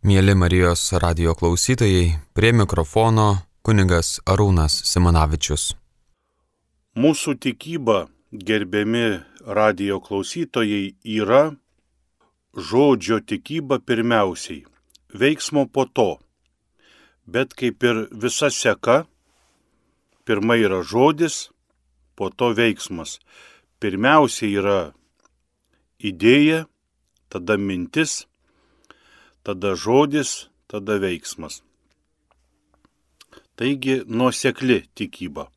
Mėly Marijos radio klausytojai, prie mikrofono kunigas Arūnas Simanavičius. Mūsų tikyba, gerbiami radio klausytojai, yra žodžio tikyba pirmiausiai, veiksmo po to. Bet kaip ir visa seka, pirmai yra žodis, po to veiksmas. Pirmiausia yra idėja, tada mintis, tada žodis, tada veiksmas. Taigi nuosekli tikyba.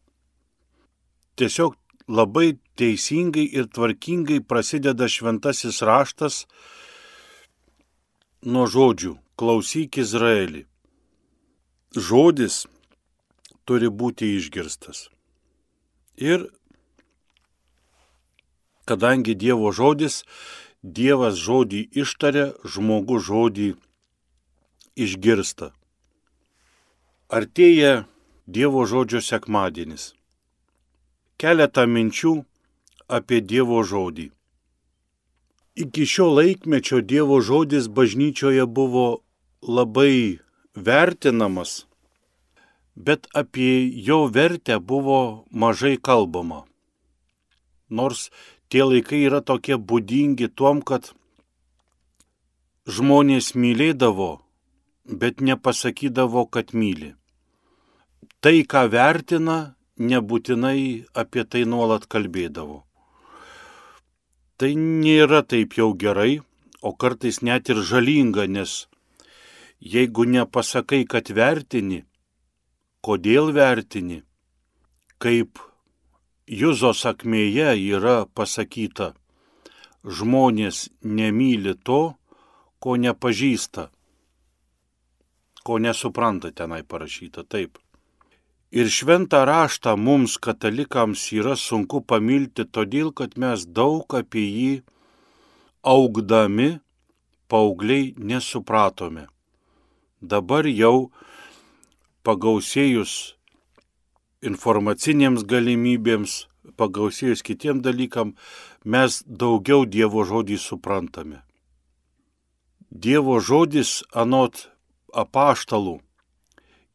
Tiesiog labai teisingai ir tvarkingai prasideda šventasis raštas nuo žodžių klausyk Izraelį. Žodis turi būti išgirstas. Ir kadangi Dievo žodis Dievas žodį ištaria, žmogus žodį išgirsta. Artėja Dievo žodžio sekmadienis. Keletą minčių apie Dievo žodį. Iki šio laikmečio Dievo žodis bažnyčioje buvo labai vertinamas, bet apie jo vertę buvo mažai kalbama. Nors tie laikai yra tokie būdingi tuom, kad žmonės mylėdavo, bet nepasakydavo, kad myli. Tai, ką vertina, nebūtinai apie tai nuolat kalbėdavo. Tai nėra taip jau gerai, o kartais net ir žalinga, nes jeigu nepasakai, kad vertini, kodėl vertini, kaip Juzo sakmėje yra pasakyta, žmonės nemyli to, ko nepažįsta, ko nesupranta tenai parašyta taip. Ir šventą raštą mums katalikams yra sunku pamilti, todėl kad mes daug apie jį augdami paaugliai nesupratome. Dabar jau pagausėjus informacinėms galimybėms, pagausėjus kitiem dalykam, mes daugiau Dievo žodį suprantame. Dievo žodis anot apaštalų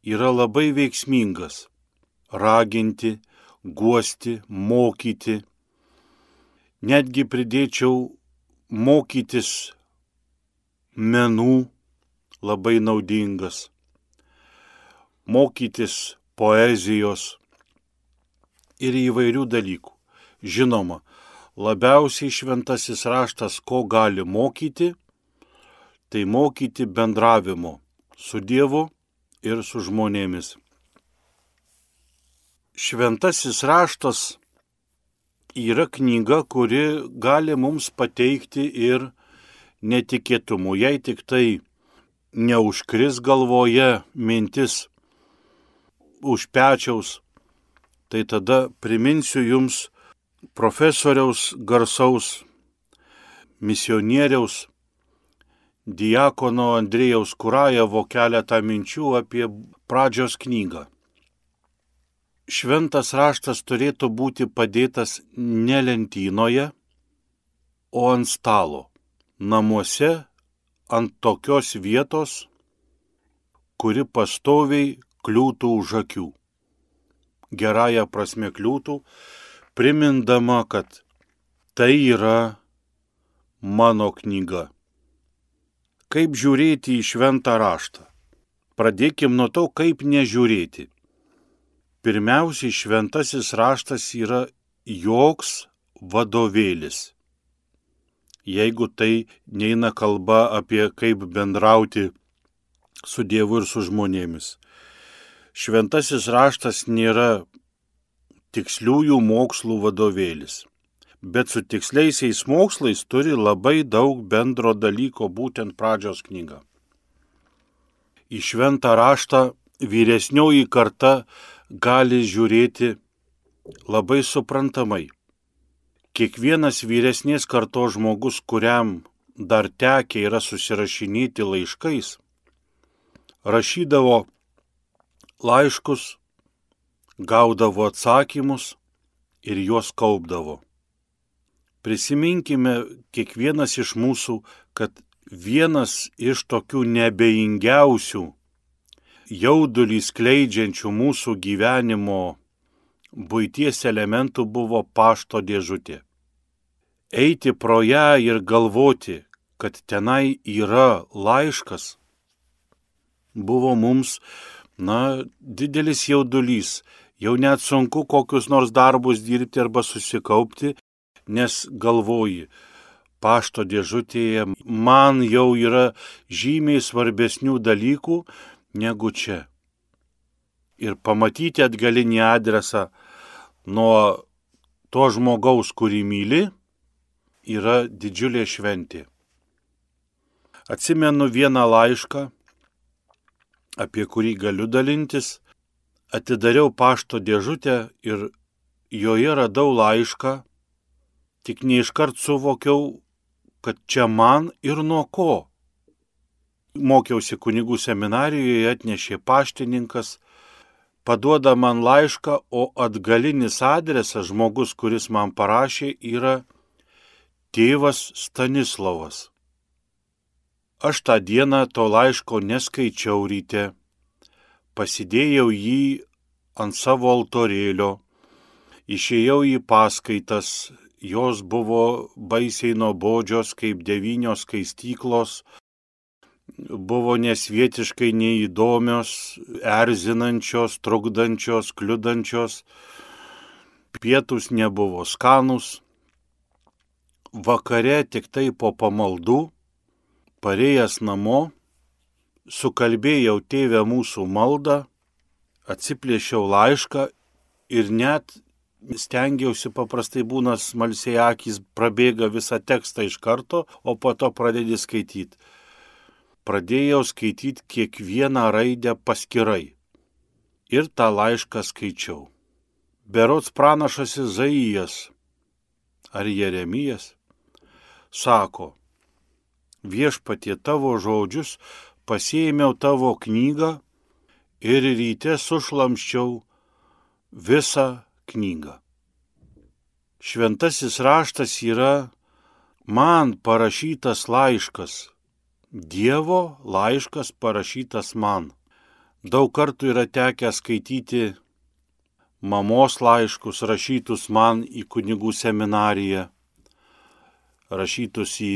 yra labai veiksmingas - raginti, guosti, mokyti. Netgi pridėčiau mokytis menų labai naudingas, mokytis poezijos, ir įvairių dalykų. Žinoma, labiausiai šventasis raštas, ko gali mokyti, tai mokyti bendravimo su Dievu ir su žmonėmis. Šventasis raštas yra knyga, kuri gali mums pateikti ir netikėtumų, jei tik tai neužkris galvoje mintis už pečiaus tai tada priminsiu jums profesoriaus garsaus misionieriaus diakono Andrėjaus Kurajevo keletą minčių apie pradžios knygą. Šventas raštas turėtų būti padėtas ne lentynoje, o ant stalo, namuose, ant tokios vietos, kuri pastoviai kliūtų už akių gerąją prasme kliūtų, primindama, kad tai yra mano knyga. Kaip žiūrėti į šventą raštą? Pradėkim nuo to, kaip nežiūrėti. Pirmiausiai šventasis raštas yra joks vadovėlis. Jeigu tai neina kalba apie kaip bendrauti su Dievu ir su žmonėmis šventasis raštas nėra tiksliųjų mokslų vadovėlis, bet su tiksliaisiais mokslais turi labai daug bendro dalyko būtent pradžios knyga. Į šventą raštą vyresnioji karta gali žiūrėti labai suprantamai. Kiekvienas vyresnės kartos žmogus, kuriam dar tekia yra susirašinėti laiškais, rašydavo laiškus, gaudavo atsakymus ir juos kaupdavo. Prisiminkime kiekvienas iš mūsų, kad vienas iš tokių nebeingiausių, jaudulį skleidžiančių mūsų gyvenimo būties elementų buvo pašto dėžutė. Eiti pro ją ir galvoti, kad tenai yra laiškas, buvo mums, na, didelis jaudulys. Jau net sunku kokius nors darbus dirbti arba susikaupti, nes galvoji, pašto dėžutėje man jau yra žymiai svarbesnių dalykų negu čia. Ir pamatyti atgalinį adresą nuo to žmogaus, kurį myli, yra didžiulė šventė. Atsimenu vieną laišką, apie kurį galiu dalintis. Atidariau pašto dėžutę ir joje radau laišką, tik neiškart suvokiau, kad čia man ir nuo ko. Mokiausi kunigų seminarijoje, atnešė paštininkas, paduoda man laišką, o atgalinis adresas žmogus, kuris man parašė, yra tėvas Stanislavas. Aš tą dieną to laiško neskaičiau ryte, pasidėjau jį ant savo altorėlio, išėjau į paskaitas, jos buvo baisiai nuobodžios kaip devynios skaistyklos, buvo nesvietiškai neįdomios, erzinančios, trukdančios, kliudančios, pietus nebuvo skanus, vakare tik tai po pamaldų Parėjęs namo, sukalbėjau tėvę mūsų maldą, atsiplėšiau laišką ir net stengiausi paprastai būna smalsiai akis prabėga visą tekstą iš karto, o po to pradedi skaityti. Pradėjau skaityti kiekvieną raidę paskirai. Ir tą laišką skaičiau. Berots pranašas Izaijas ar Jeremijas sako, viešpatie tavo žodžius, pasėmiau tavo knygą ir ryte sušlamščiau visą knygą. Šventasis raštas yra man parašytas laiškas, Dievo laiškas parašytas man. Daug kartų yra tekę skaityti mamos laiškus rašytus man į kunigų seminariją, rašytus į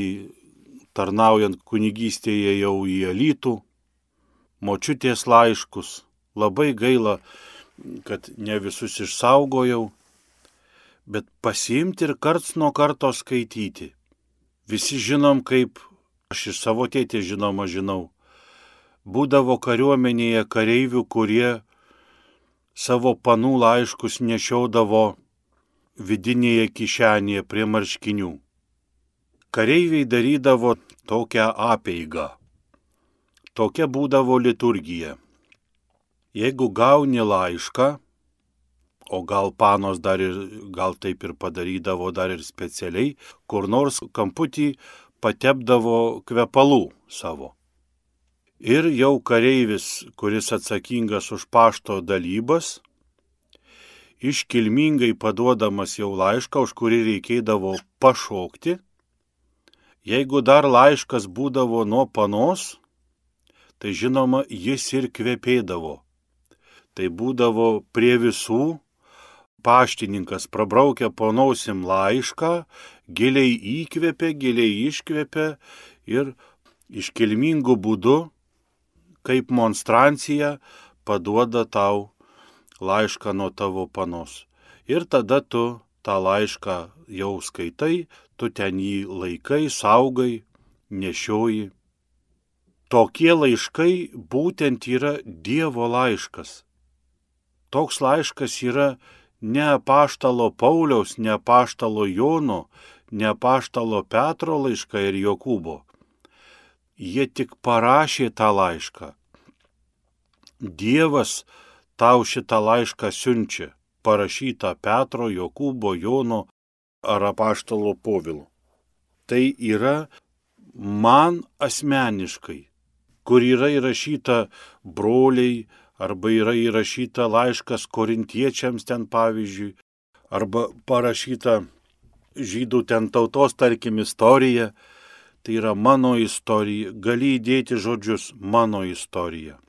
tarnaujant kunigystėje jau į elitų, močiutės laiškus. Labai gaila, kad ne visus išsaugojau, bet pasiimti ir karts nuo karto skaityti. Visi žinom, kaip aš iš savo tėtės žinoma žinau. Būdavo kariuomenėje kareivių, kurie savo panų laiškus nešiaudavo vidinėje kišenėje prie marškinių kareiviai darydavo tokią apeigą. Tokia būdavo liturgija. Jeigu gauni laišką, o gal panos dar ir, gal taip ir padarydavo dar ir specialiai, kur nors kamputį patepdavo kvepalų savo. Ir jau kareivis, kuris atsakingas už pašto dalybas, iškilmingai paduodamas jau laišką, už kurį reikėdavo pašokti, Jeigu dar laiškas būdavo nuo panos, tai žinoma, jis ir kvepėdavo. Tai būdavo prie visų, paštininkas prabraukia panausim laišką, giliai įkvėpė, giliai iškvėpė ir iškilmingų būdų, kaip monstrancija, paduoda tau laišką nuo tavo panos. Ir tada tu tą laišką jau skaitai, tu ten jį laikai, saugai, nešioji. Tokie laiškai būtent yra Dievo laiškas. Toks laiškas yra ne paštalo Pauliaus, ne paštalo Jono, ne paštalo Petro laiškai ir Jokūbo. Jie tik parašė tą laišką. Dievas tau šitą laišką siunčia, parašytą Petro, Jokūbo, Jono ar apaštalo povilo. Tai yra man asmeniškai, kur yra įrašyta broliai, arba yra įrašyta laiškas korintiečiams ten pavyzdžiui, arba parašyta žydų ten tautos, tarkim, istorija, tai yra mano istorija, gali įdėti žodžius mano istorija.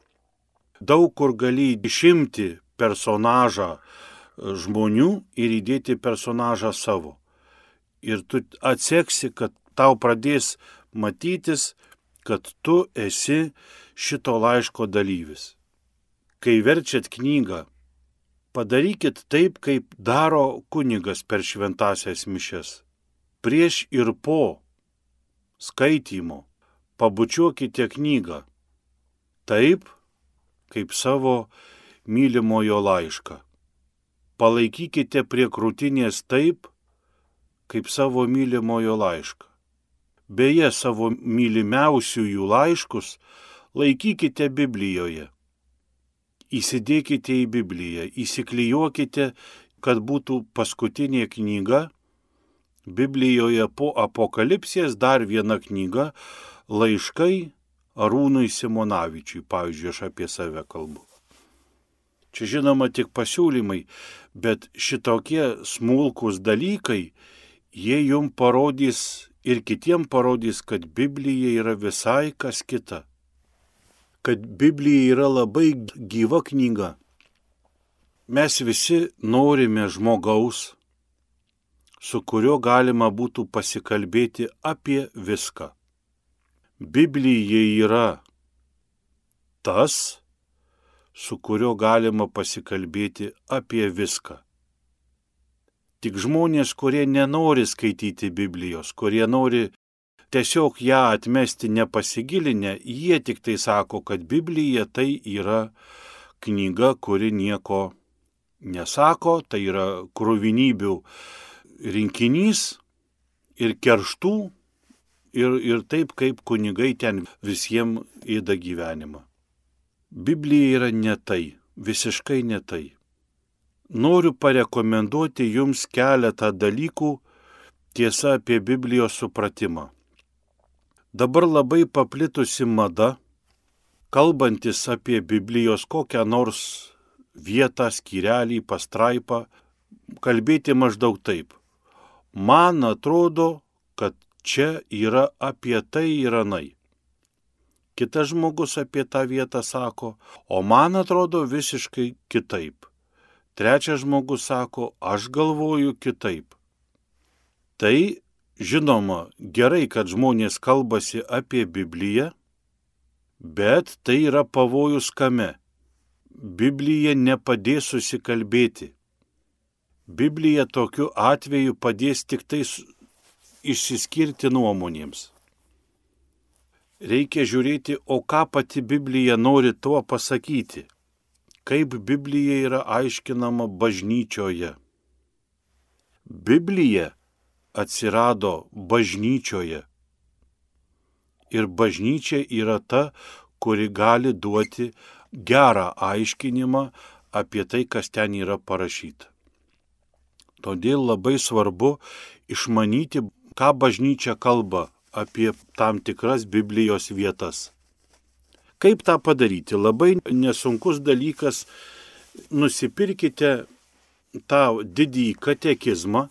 Daug kur gali išimti personažą žmonių ir įdėti personažą savo. Ir tu atseksi, kad tau pradės matytis, kad tu esi šito laiško dalyvis. Kai verčiat knygą, padarykit taip, kaip daro kunigas per šventasias mišes. Prieš ir po skaitymo pabučiuokite knygą taip, kaip savo mylimojo laišką. Palaikykite prie krūtinės taip, kaip savo mylimojo laišką. Beje, savo mylimiausiųjų laiškus laikykite Biblijoje. Įsidėkite į Bibliją, įsiklijuokite, kad būtų paskutinė knyga Biblijoje po apokalipsės dar viena knyga - laiškai Arūnui Simonavičiui, pavyzdžiui, aš apie save kalbu. Čia žinoma tik pasiūlymai, bet šitokie smulkus dalykai, jie jum parodys ir kitiem parodys, kad Biblija yra visai kas kita. Kad Biblija yra labai gyva knyga. Mes visi norime žmogaus, su kuriuo galima būtų pasikalbėti apie viską. Biblija yra tas, su kuriuo galima pasikalbėti apie viską. Tik žmonės, kurie nenori skaityti Biblijos, kurie nori tiesiog ją atmesti nepasigilinę, jie tik tai sako, kad Biblija tai yra knyga, kuri nieko nesako, tai yra krūvinybių rinkinys ir kerštų ir, ir taip, kaip kunigai ten visiems įda gyvenimą. Biblija yra ne tai, visiškai ne tai. Noriu parekomenduoti jums keletą dalykų tiesa apie Biblijos supratimą. Dabar labai paplitusi mada, kalbantis apie Biblijos kokią nors vietą, skyrelį, pastraipą, kalbėti maždaug taip man atrodo, kad čia yra apie tai ir anai. Kitas žmogus apie tą vietą sako, o man atrodo visiškai kitaip. Trečias žmogus sako, aš galvoju kitaip. Tai, žinoma, gerai, kad žmonės kalbasi apie Bibliją, bet tai yra pavojus kame. Biblija nepadės susikalbėti. Biblija tokiu atveju padės tik tai išsiskirti nuomonėms. Reikia žiūrėti, o ką pati Biblija nori tuo pasakyti, kaip Biblija yra aiškinama bažnyčioje. Biblija atsirado bažnyčioje. Ir bažnyčia yra ta, kuri gali duoti gerą aiškinimą apie tai, kas ten yra parašyta. Todėl labai svarbu išmanyti, ką bažnyčia kalba apie tam tikras Biblijos vietas. Kaip tą padaryti? Labai nesunkus dalykas. Nusipirkite tą didįjį katekizmą,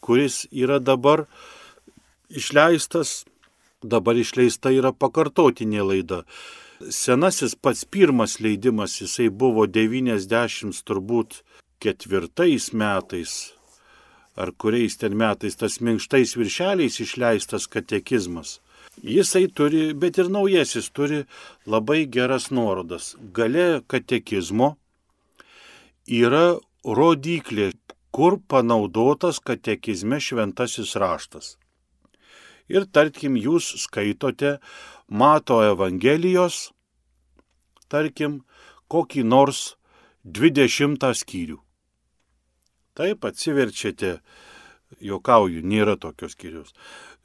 kuris yra dabar išleistas, dabar išleista yra pakartotinė laida. Senasis pats pirmas leidimas, jisai buvo 90 turbūt ketvirtais metais, ar kuriais ten metais tas minkštais viršeliais išleistas katekizmas. Jisai turi, bet ir naujasis turi labai geras nuorodas. Gale katekizmo yra rodiklė, kur panaudotas katekizme šventasis raštas. Ir tarkim, jūs skaitote Mato Evangelijos, tarkim, kokį nors 20 skyrių. Taip, atsiverčiate, juokauju, nėra tokios skyrius.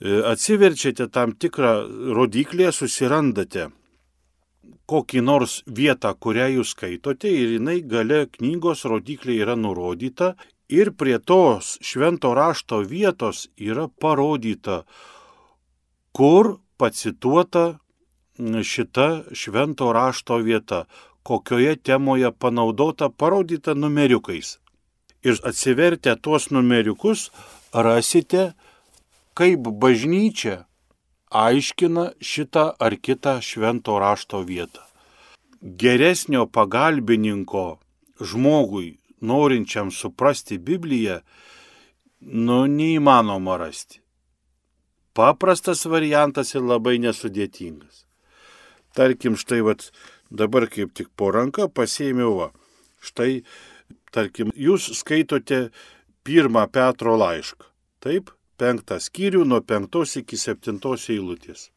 E, atsiverčiate tam tikrą rodiklį, susirandate kokį nors vietą, kurią jūs skaitote ir jinai gale knygos rodiklė yra nurodyta ir prie tos švento rašto vietos yra parodyta, kur pacituota šita švento rašto vieta, kokioje temoje panaudota, parodyta numeriukais. Ir atsivertę tuos numeriukus rasite, kaip bažnyčia aiškina šitą ar kitą švento rašto vietą. Geresnio pagalbininko žmogui, norinčiam suprasti Bibliją, nu neįmanoma rasti. Paprastas variantas ir labai nesudėtingas. Tarkim, štai vat, dabar kaip tik po ranką pasėmiau, va, štai, tarkim, jūs skaitote pirmą Petro laišką. Taip, penktą skyrių nuo penktos iki septintos eilutės.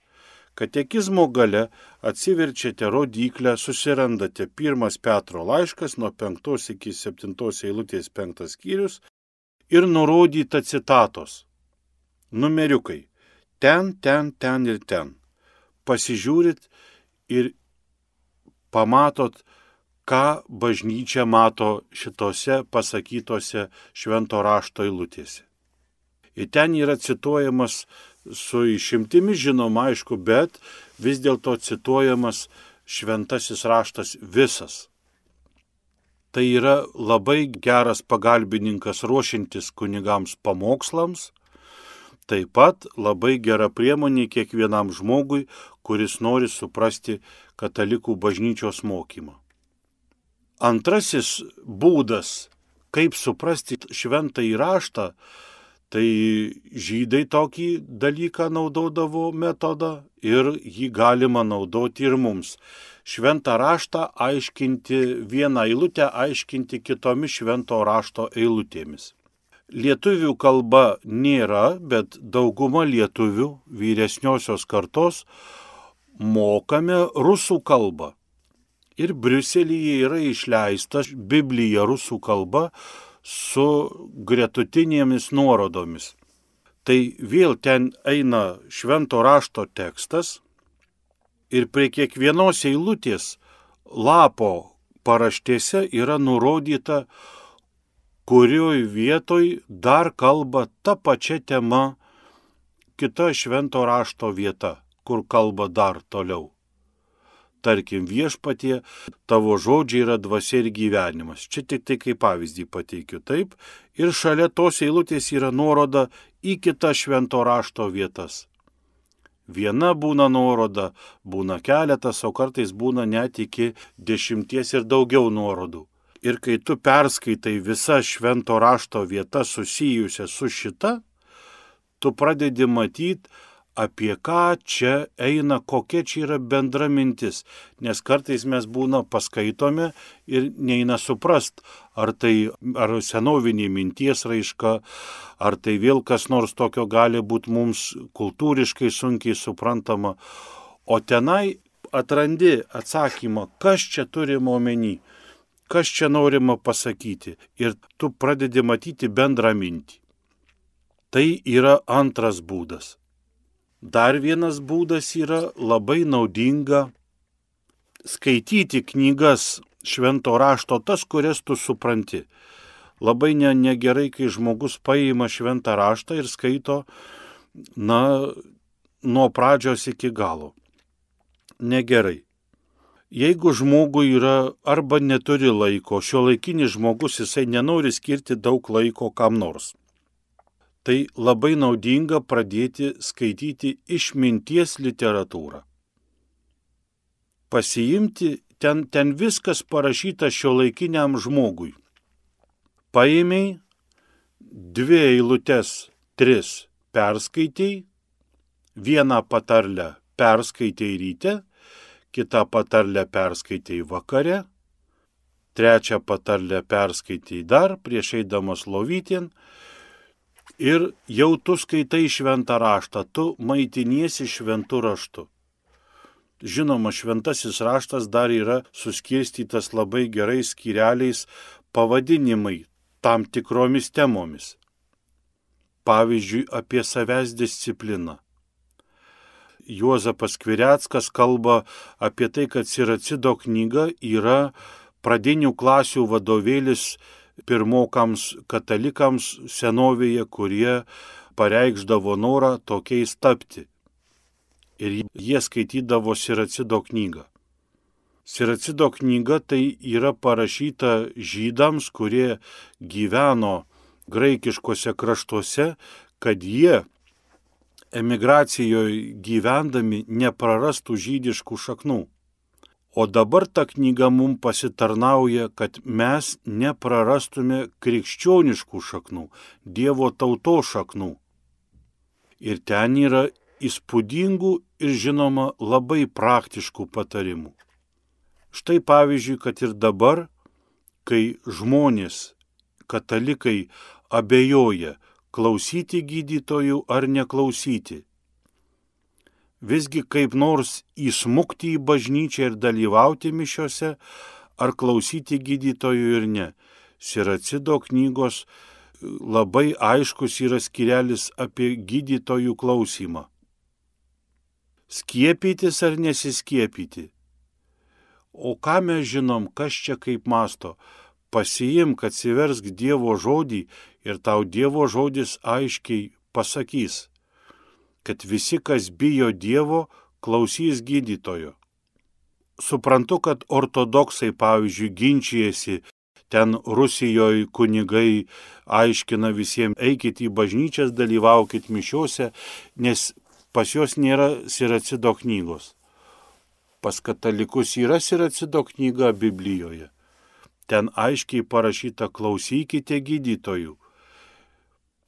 Katekizmo gale atsiverčiate rodiklę, susirandate pirmas Petro laiškas nuo penktos iki septintos eilutės penktas skyrius ir nurodyta citatos. Numeriukai. Ten, ten, ten ir ten. Pasižiūrit ir pamatot, ką bažnyčia mato šitose pasakytose švento rašto eilutėse. Ir ten yra cituojamas su išimtimi, žinoma, aišku, bet vis dėlto cituojamas šventasis raštas visas. Tai yra labai geras pagalbininkas ruošintis kunigams pamokslams, taip pat labai gera priemonė kiekvienam žmogui, kuris nori suprasti katalikų bažnyčios mokymą. Antrasis būdas, kaip suprasti šventą įraštą, tai žydai tokį dalyką naudodavo metodą ir jį galima naudoti ir mums. Šventą raštą aiškinti vieną eilutę, aiškinti kitomis švento rašto eilutėmis. Lietuvių kalba nėra, bet dauguma lietuvių vyresniosios kartos mokame rusų kalbą ir Briuselyje yra išleista Biblija rusų kalba su gretutinėmis nuorodomis. Tai vėl ten eina švento rašto tekstas ir prie kiekvienos eilutės lapo paraštėse yra nurodyta, kurioj vietoj dar kalba ta pačia tema kita švento rašto vieta, kur kalba dar toliau tarkim viešpatie, tavo žodžiai yra dvasia ir gyvenimas. Čia tik tai kaip pavyzdį pateikiu taip. Ir šalia tos eilutės yra nuoroda į kitas švento rašto vietas. Viena būna nuoroda, būna keletas, o kartais būna net iki dešimties ir daugiau nuorodų. Ir kai tu perskaitai visą švento rašto vietą susijusią su šita, tu pradedi matyti, apie ką čia eina, kokia čia yra bendra mintis, nes kartais mes būna paskaitome ir neina suprast, ar tai ar senovinė minties raiška, ar tai vėl kas nors tokio gali būti mums kultūriškai sunkiai suprantama, o tenai atrandi atsakymą, kas čia turima omeny, kas čia norima pasakyti. Ir tu pradedi matyti bendrą mintį. Tai yra antras būdas Dar vienas būdas yra labai naudinga skaityti knygas švento rašto, tas, kurias tu supranti. Labai ne, negerai, kai žmogus paima šventą raštą ir skaito, na, nuo pradžios iki galo. Negerai. Jeigu žmogui yra arba neturi laiko, šio laikinis žmogus jisai nenori skirti daug laiko kam nors tai labai naudinga pradėti skaityti išminties literatūrą. Pasiimti ten, ten viskas parašyta šio laikiniam žmogui. Paėmiai dvi eilutes, tris perskaitėjai, vieną patarlę perskaitėjai ryte, kitą patarlę perskaitėjai vakare, trečią patarlę perskaitėjai dar prieš eidamas lovytin, ir jau tu skaitai šventą raštą, tu maitiniesi šventų raštu. Žinoma, šventasis raštas dar yra suskirstytas labai gerais skyreliais pavadinimai tam tikromis temomis. Pavyzdžiui, apie savęs discipliną. Juozapas Kvireckas kalba apie tai, kad Siracido knyga yra pradinių klasių vadovėlis pirmokams katalikams senovėje, kurie pareikšdavo norą tokiais tapti. Ir jie skaitydavo Siracido knygą. Siracido knyga tai yra parašyta žydams, kurie gyveno graikiškose kraštuose, kad jie emigracijoje gyvendami neprarastų žydiškų šaknų. O dabar ta knyga mums pasitarnauja, kad mes neprarastume krikščioniškų šaknų, Dievo tauto šaknų. Ir ten yra įspūdingų ir žinoma labai praktiškų patarimų. Štai pavyzdžiui, kad ir dabar, kai žmonės, katalikai abejoja, klausyti gydytojų ar neklausyti. Visgi kaip nors įsmukti į bažnyčią ir dalyvauti mišiuose, ar klausyti gydytojų ir ne. Siracido knygos labai aiškus yra skirelis apie gydytojų klausimą. Skiepytis ar nesiskiepyti? O ką mes žinom, kas čia kaip masto? Pasiimk, atsiversk Dievo žodį ir tau Dievo žodis aiškiai pasakys, kad visi, kas bijo Dievo, klausys gydytojo. Suprantu, kad ortodoksai, pavyzdžiui, ginčijasi, ten Rusijoje kunigai aiškina visiems, eikit į bažnyčias, dalyvaukit mišiuose, nes pas juos nėra siracido knygos. Pas katalikus yra siracido knyga Biblijoje. Ten aiškiai parašyta klausykite gydytojų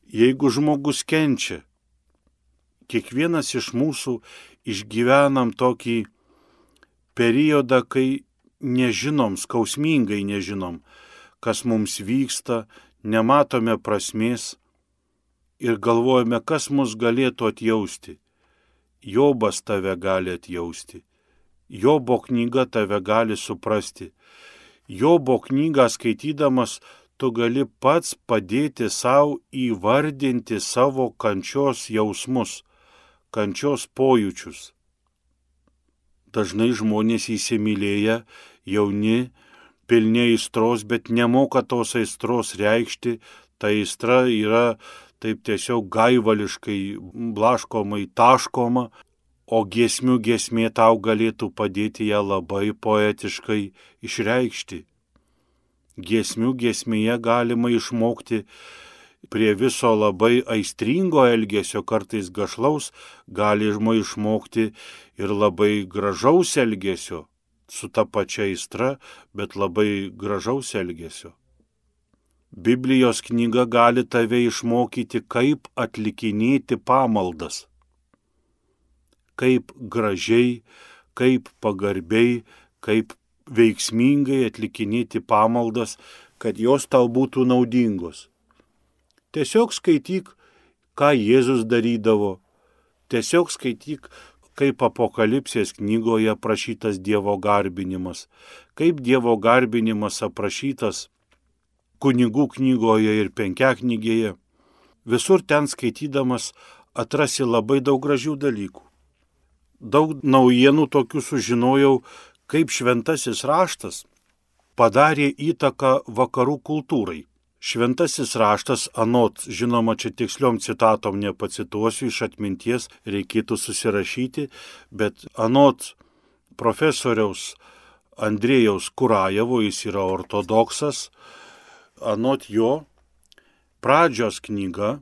Jeigu žmogus kenčia, kiekvienas iš mūsų išgyvenam tokį periodą, kai nežinom, skausmingai nežinom, kas mums vyksta, nematome prasmės ir galvojame, kas mus galėtų atjausti. Jobas tave gali atjausti. Jobo knyga tave gali suprasti. Jobo knygą skaitydamas tu gali pats padėti savo įvardinti savo kančios jausmus, kančios pojūčius. Dažnai žmonės įsimylėję, jauni, pilni aistros, bet nemoka tos aistros reikšti, ta aistra yra taip tiesiog gaivališkai, blaškomai, taškoma, o giesmių giesmė tau galėtų padėti ją labai poetiškai išreikšti giesmių giesmėje galima išmokti prie viso labai aistringo elgesio, kartais gašlaus, galima išmokti ir labai gražaus elgesio, su ta pačia aistra, bet labai gražaus elgesio. Biblijos knyga gali tave išmokyti, kaip atlikinėti pamaldas. Kaip gražiai, kaip pagarbiai, kaip veiksmingai atlikinėti pamaldas, kad jos tau būtų naudingos. Tiesiog skaityk, ką Jėzus darydavo. Tiesiog skaityk, kaip apokalipsės knygoje aprašytas Dievo garbinimas, kaip Dievo garbinimas aprašytas kunigų knygoje ir penkiaknygėje. Visur ten skaitydamas atrasi labai daug gražių dalykų. Daug naujienų tokių sužinojau, kaip šventasis raštas padarė įtaką vakarų kultūrai. Šventasis raštas, anot, žinoma, čia tiksliom citatom nepacituosiu iš atminties, reikėtų susirašyti, bet anot profesoriaus Andrėjaus Kurajevo, jis yra ortodoksas, anot jo, pradžios knyga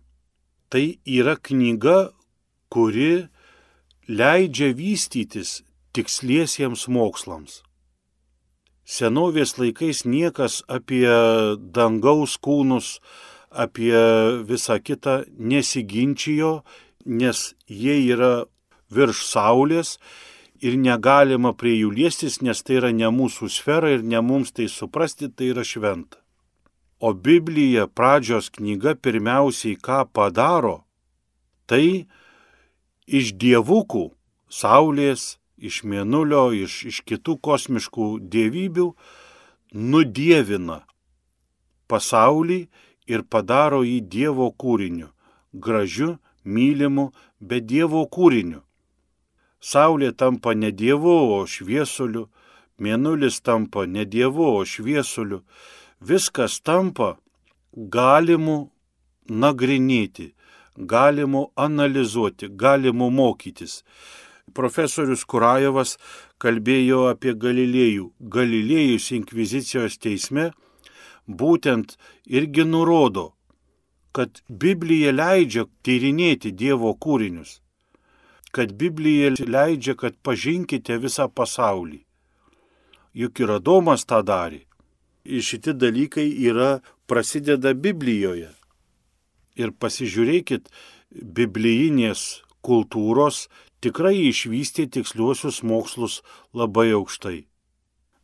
tai yra knyga, kuri leidžia vystytis tiksliesiems mokslams. Senovės laikais niekas apie dangaus kūnus, apie visą kitą nesiginčijo, nes jie yra virš Saulės ir negalima prie jų liestis, nes tai yra ne mūsų sfera ir ne mums tai suprasti, tai yra šventa. O Biblija, pradžios knyga, pirmiausiai ką padaro, tai iš dievukų, Saulės, iš mėnulio, iš, iš kitų kosmiškų dievybių, nudievina pasaulį ir padaro jį Dievo kūriniu, gražiu, mylimu, bet Dievo kūriniu. Saulė tampa ne Dievu, o šviesuliu, mėnulis tampa ne Dievu, o šviesuliu, viskas tampa galimu nagrinėti, galimu analizuoti, galimu mokytis profesorius Kurajevas kalbėjo apie Galilėjų. Galilėjus inkvizicijos teisme būtent irgi nurodo, kad Biblija leidžia tyrinėti Dievo kūrinius. kad Biblija leidžia, kad pažinkite visą pasaulį. Juk ir Adomas tą darė. Ir šitie dalykai yra prasideda Biblijoje. Ir pasižiūrėkit, biblijinės kultūros tikrai išvystė tiksliuosius mokslus labai aukštai.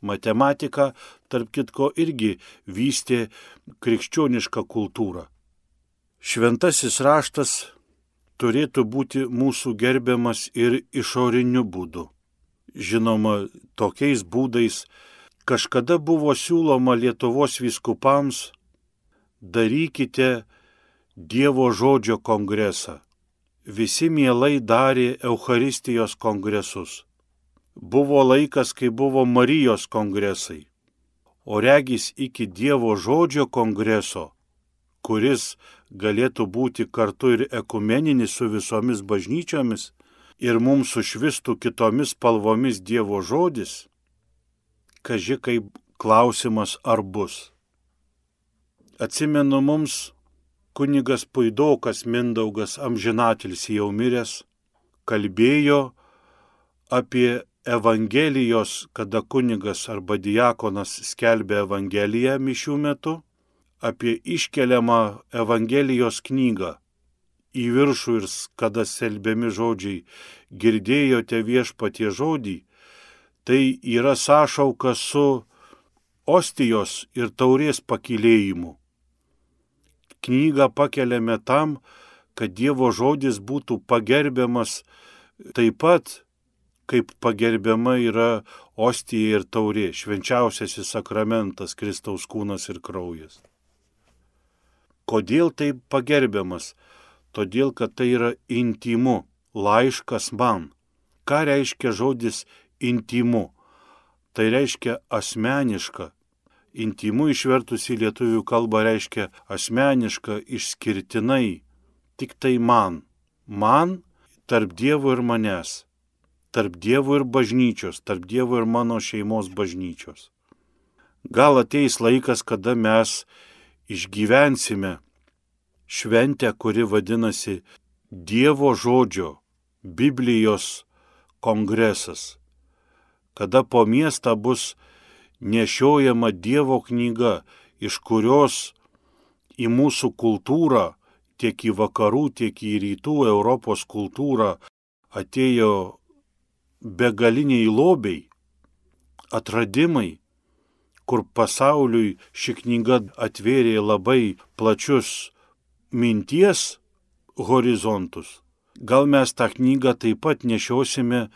Matematika, tarp kitko, irgi vystė krikščionišką kultūrą. Šventasis raštas turėtų būti mūsų gerbiamas ir išoriniu būdu. Žinoma, tokiais būdais kažkada buvo siūloma Lietuvos viskupams darykite Dievo žodžio kongresą visi mielai darė Euharistijos kongresus. Buvo laikas, kai buvo Marijos kongresai. O regis iki Dievo žodžio kongreso, kuris galėtų būti kartu ir ekumeninis su visomis bažnyčiomis ir mums sušvistų kitomis spalvomis Dievo žodis, kaži kaip klausimas ar bus. Atsimenu mums kunigas Puidokas Mindaugas amžinatilis jau miręs, kalbėjo apie Evangelijos, kada kunigas arba diakonas skelbė Evangeliją mišių metu, apie iškeliamą Evangelijos knygą. Į viršų ir kada selbiami žodžiai girdėjote viešpatie žodį, tai yra sąšauka su ostijos ir taurės pakilėjimu knygą pakeliame tam, kad Dievo žodis būtų pagerbiamas taip pat, kaip pagerbiama yra ostija ir taurė, švenčiausiasis sakramentas Kristaus kūnas ir kraujas. Kodėl taip pagerbiamas? Todėl, kad tai yra intimu, laiškas man. Ką reiškia žodis intimu? Tai reiškia asmeniška, Intimu išvertus į lietuvių kalbą reiškia asmeniška, išskirtinai, tik tai man. Man tarp Dievo ir manęs, tarp Dievo ir bažnyčios, tarp Dievo ir mano šeimos bažnyčios. Gal ateis laikas, kada mes išgyvensime šventę, kuri vadinasi Dievo žodžio, Biblijos kongresas, kada po miestą bus nešiojama Dievo knyga, iš kurios į mūsų kultūrą, tiek į vakarų, tiek į rytų Europos kultūrą atėjo begaliniai lobiai, atradimai, kur pasauliui ši knyga atvėrė labai plačius minties horizontus. Gal mes tą knygą taip pat nešiosime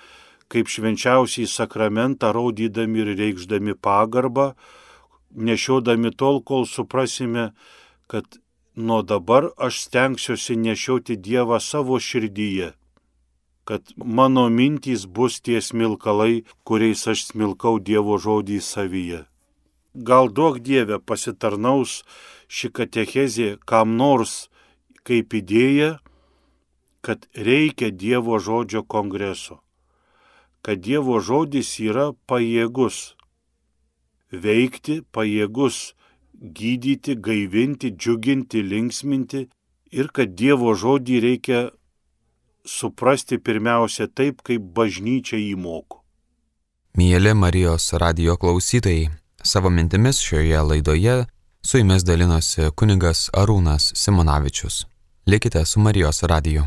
kaip švenčiausiai sakramentą rodydami ir reikšdami pagarbą, nešiodami tol, kol suprasime, kad nuo dabar aš stengsiuosi nešioti Dievą savo širdyje, kad mano mintys bus tie smilkalai, kuriais aš smilkau Dievo žodį savyje. Gal duok Dievę pasitarnaus ši katechezė kam nors kaip idėja, kad reikia Dievo žodžio kongreso kad Dievo žodis yra pajėgus veikti, pajėgus gydyti, gaivinti, džiuginti, linksminti ir kad Dievo žodį reikia suprasti pirmiausia taip, kaip bažnyčia įmoko. Mėly Marijos radio klausytojai, savo mintimis šioje laidoje su jumis dalinosi kuningas Arūnas Simonavičius. Likite su Marijos radiju.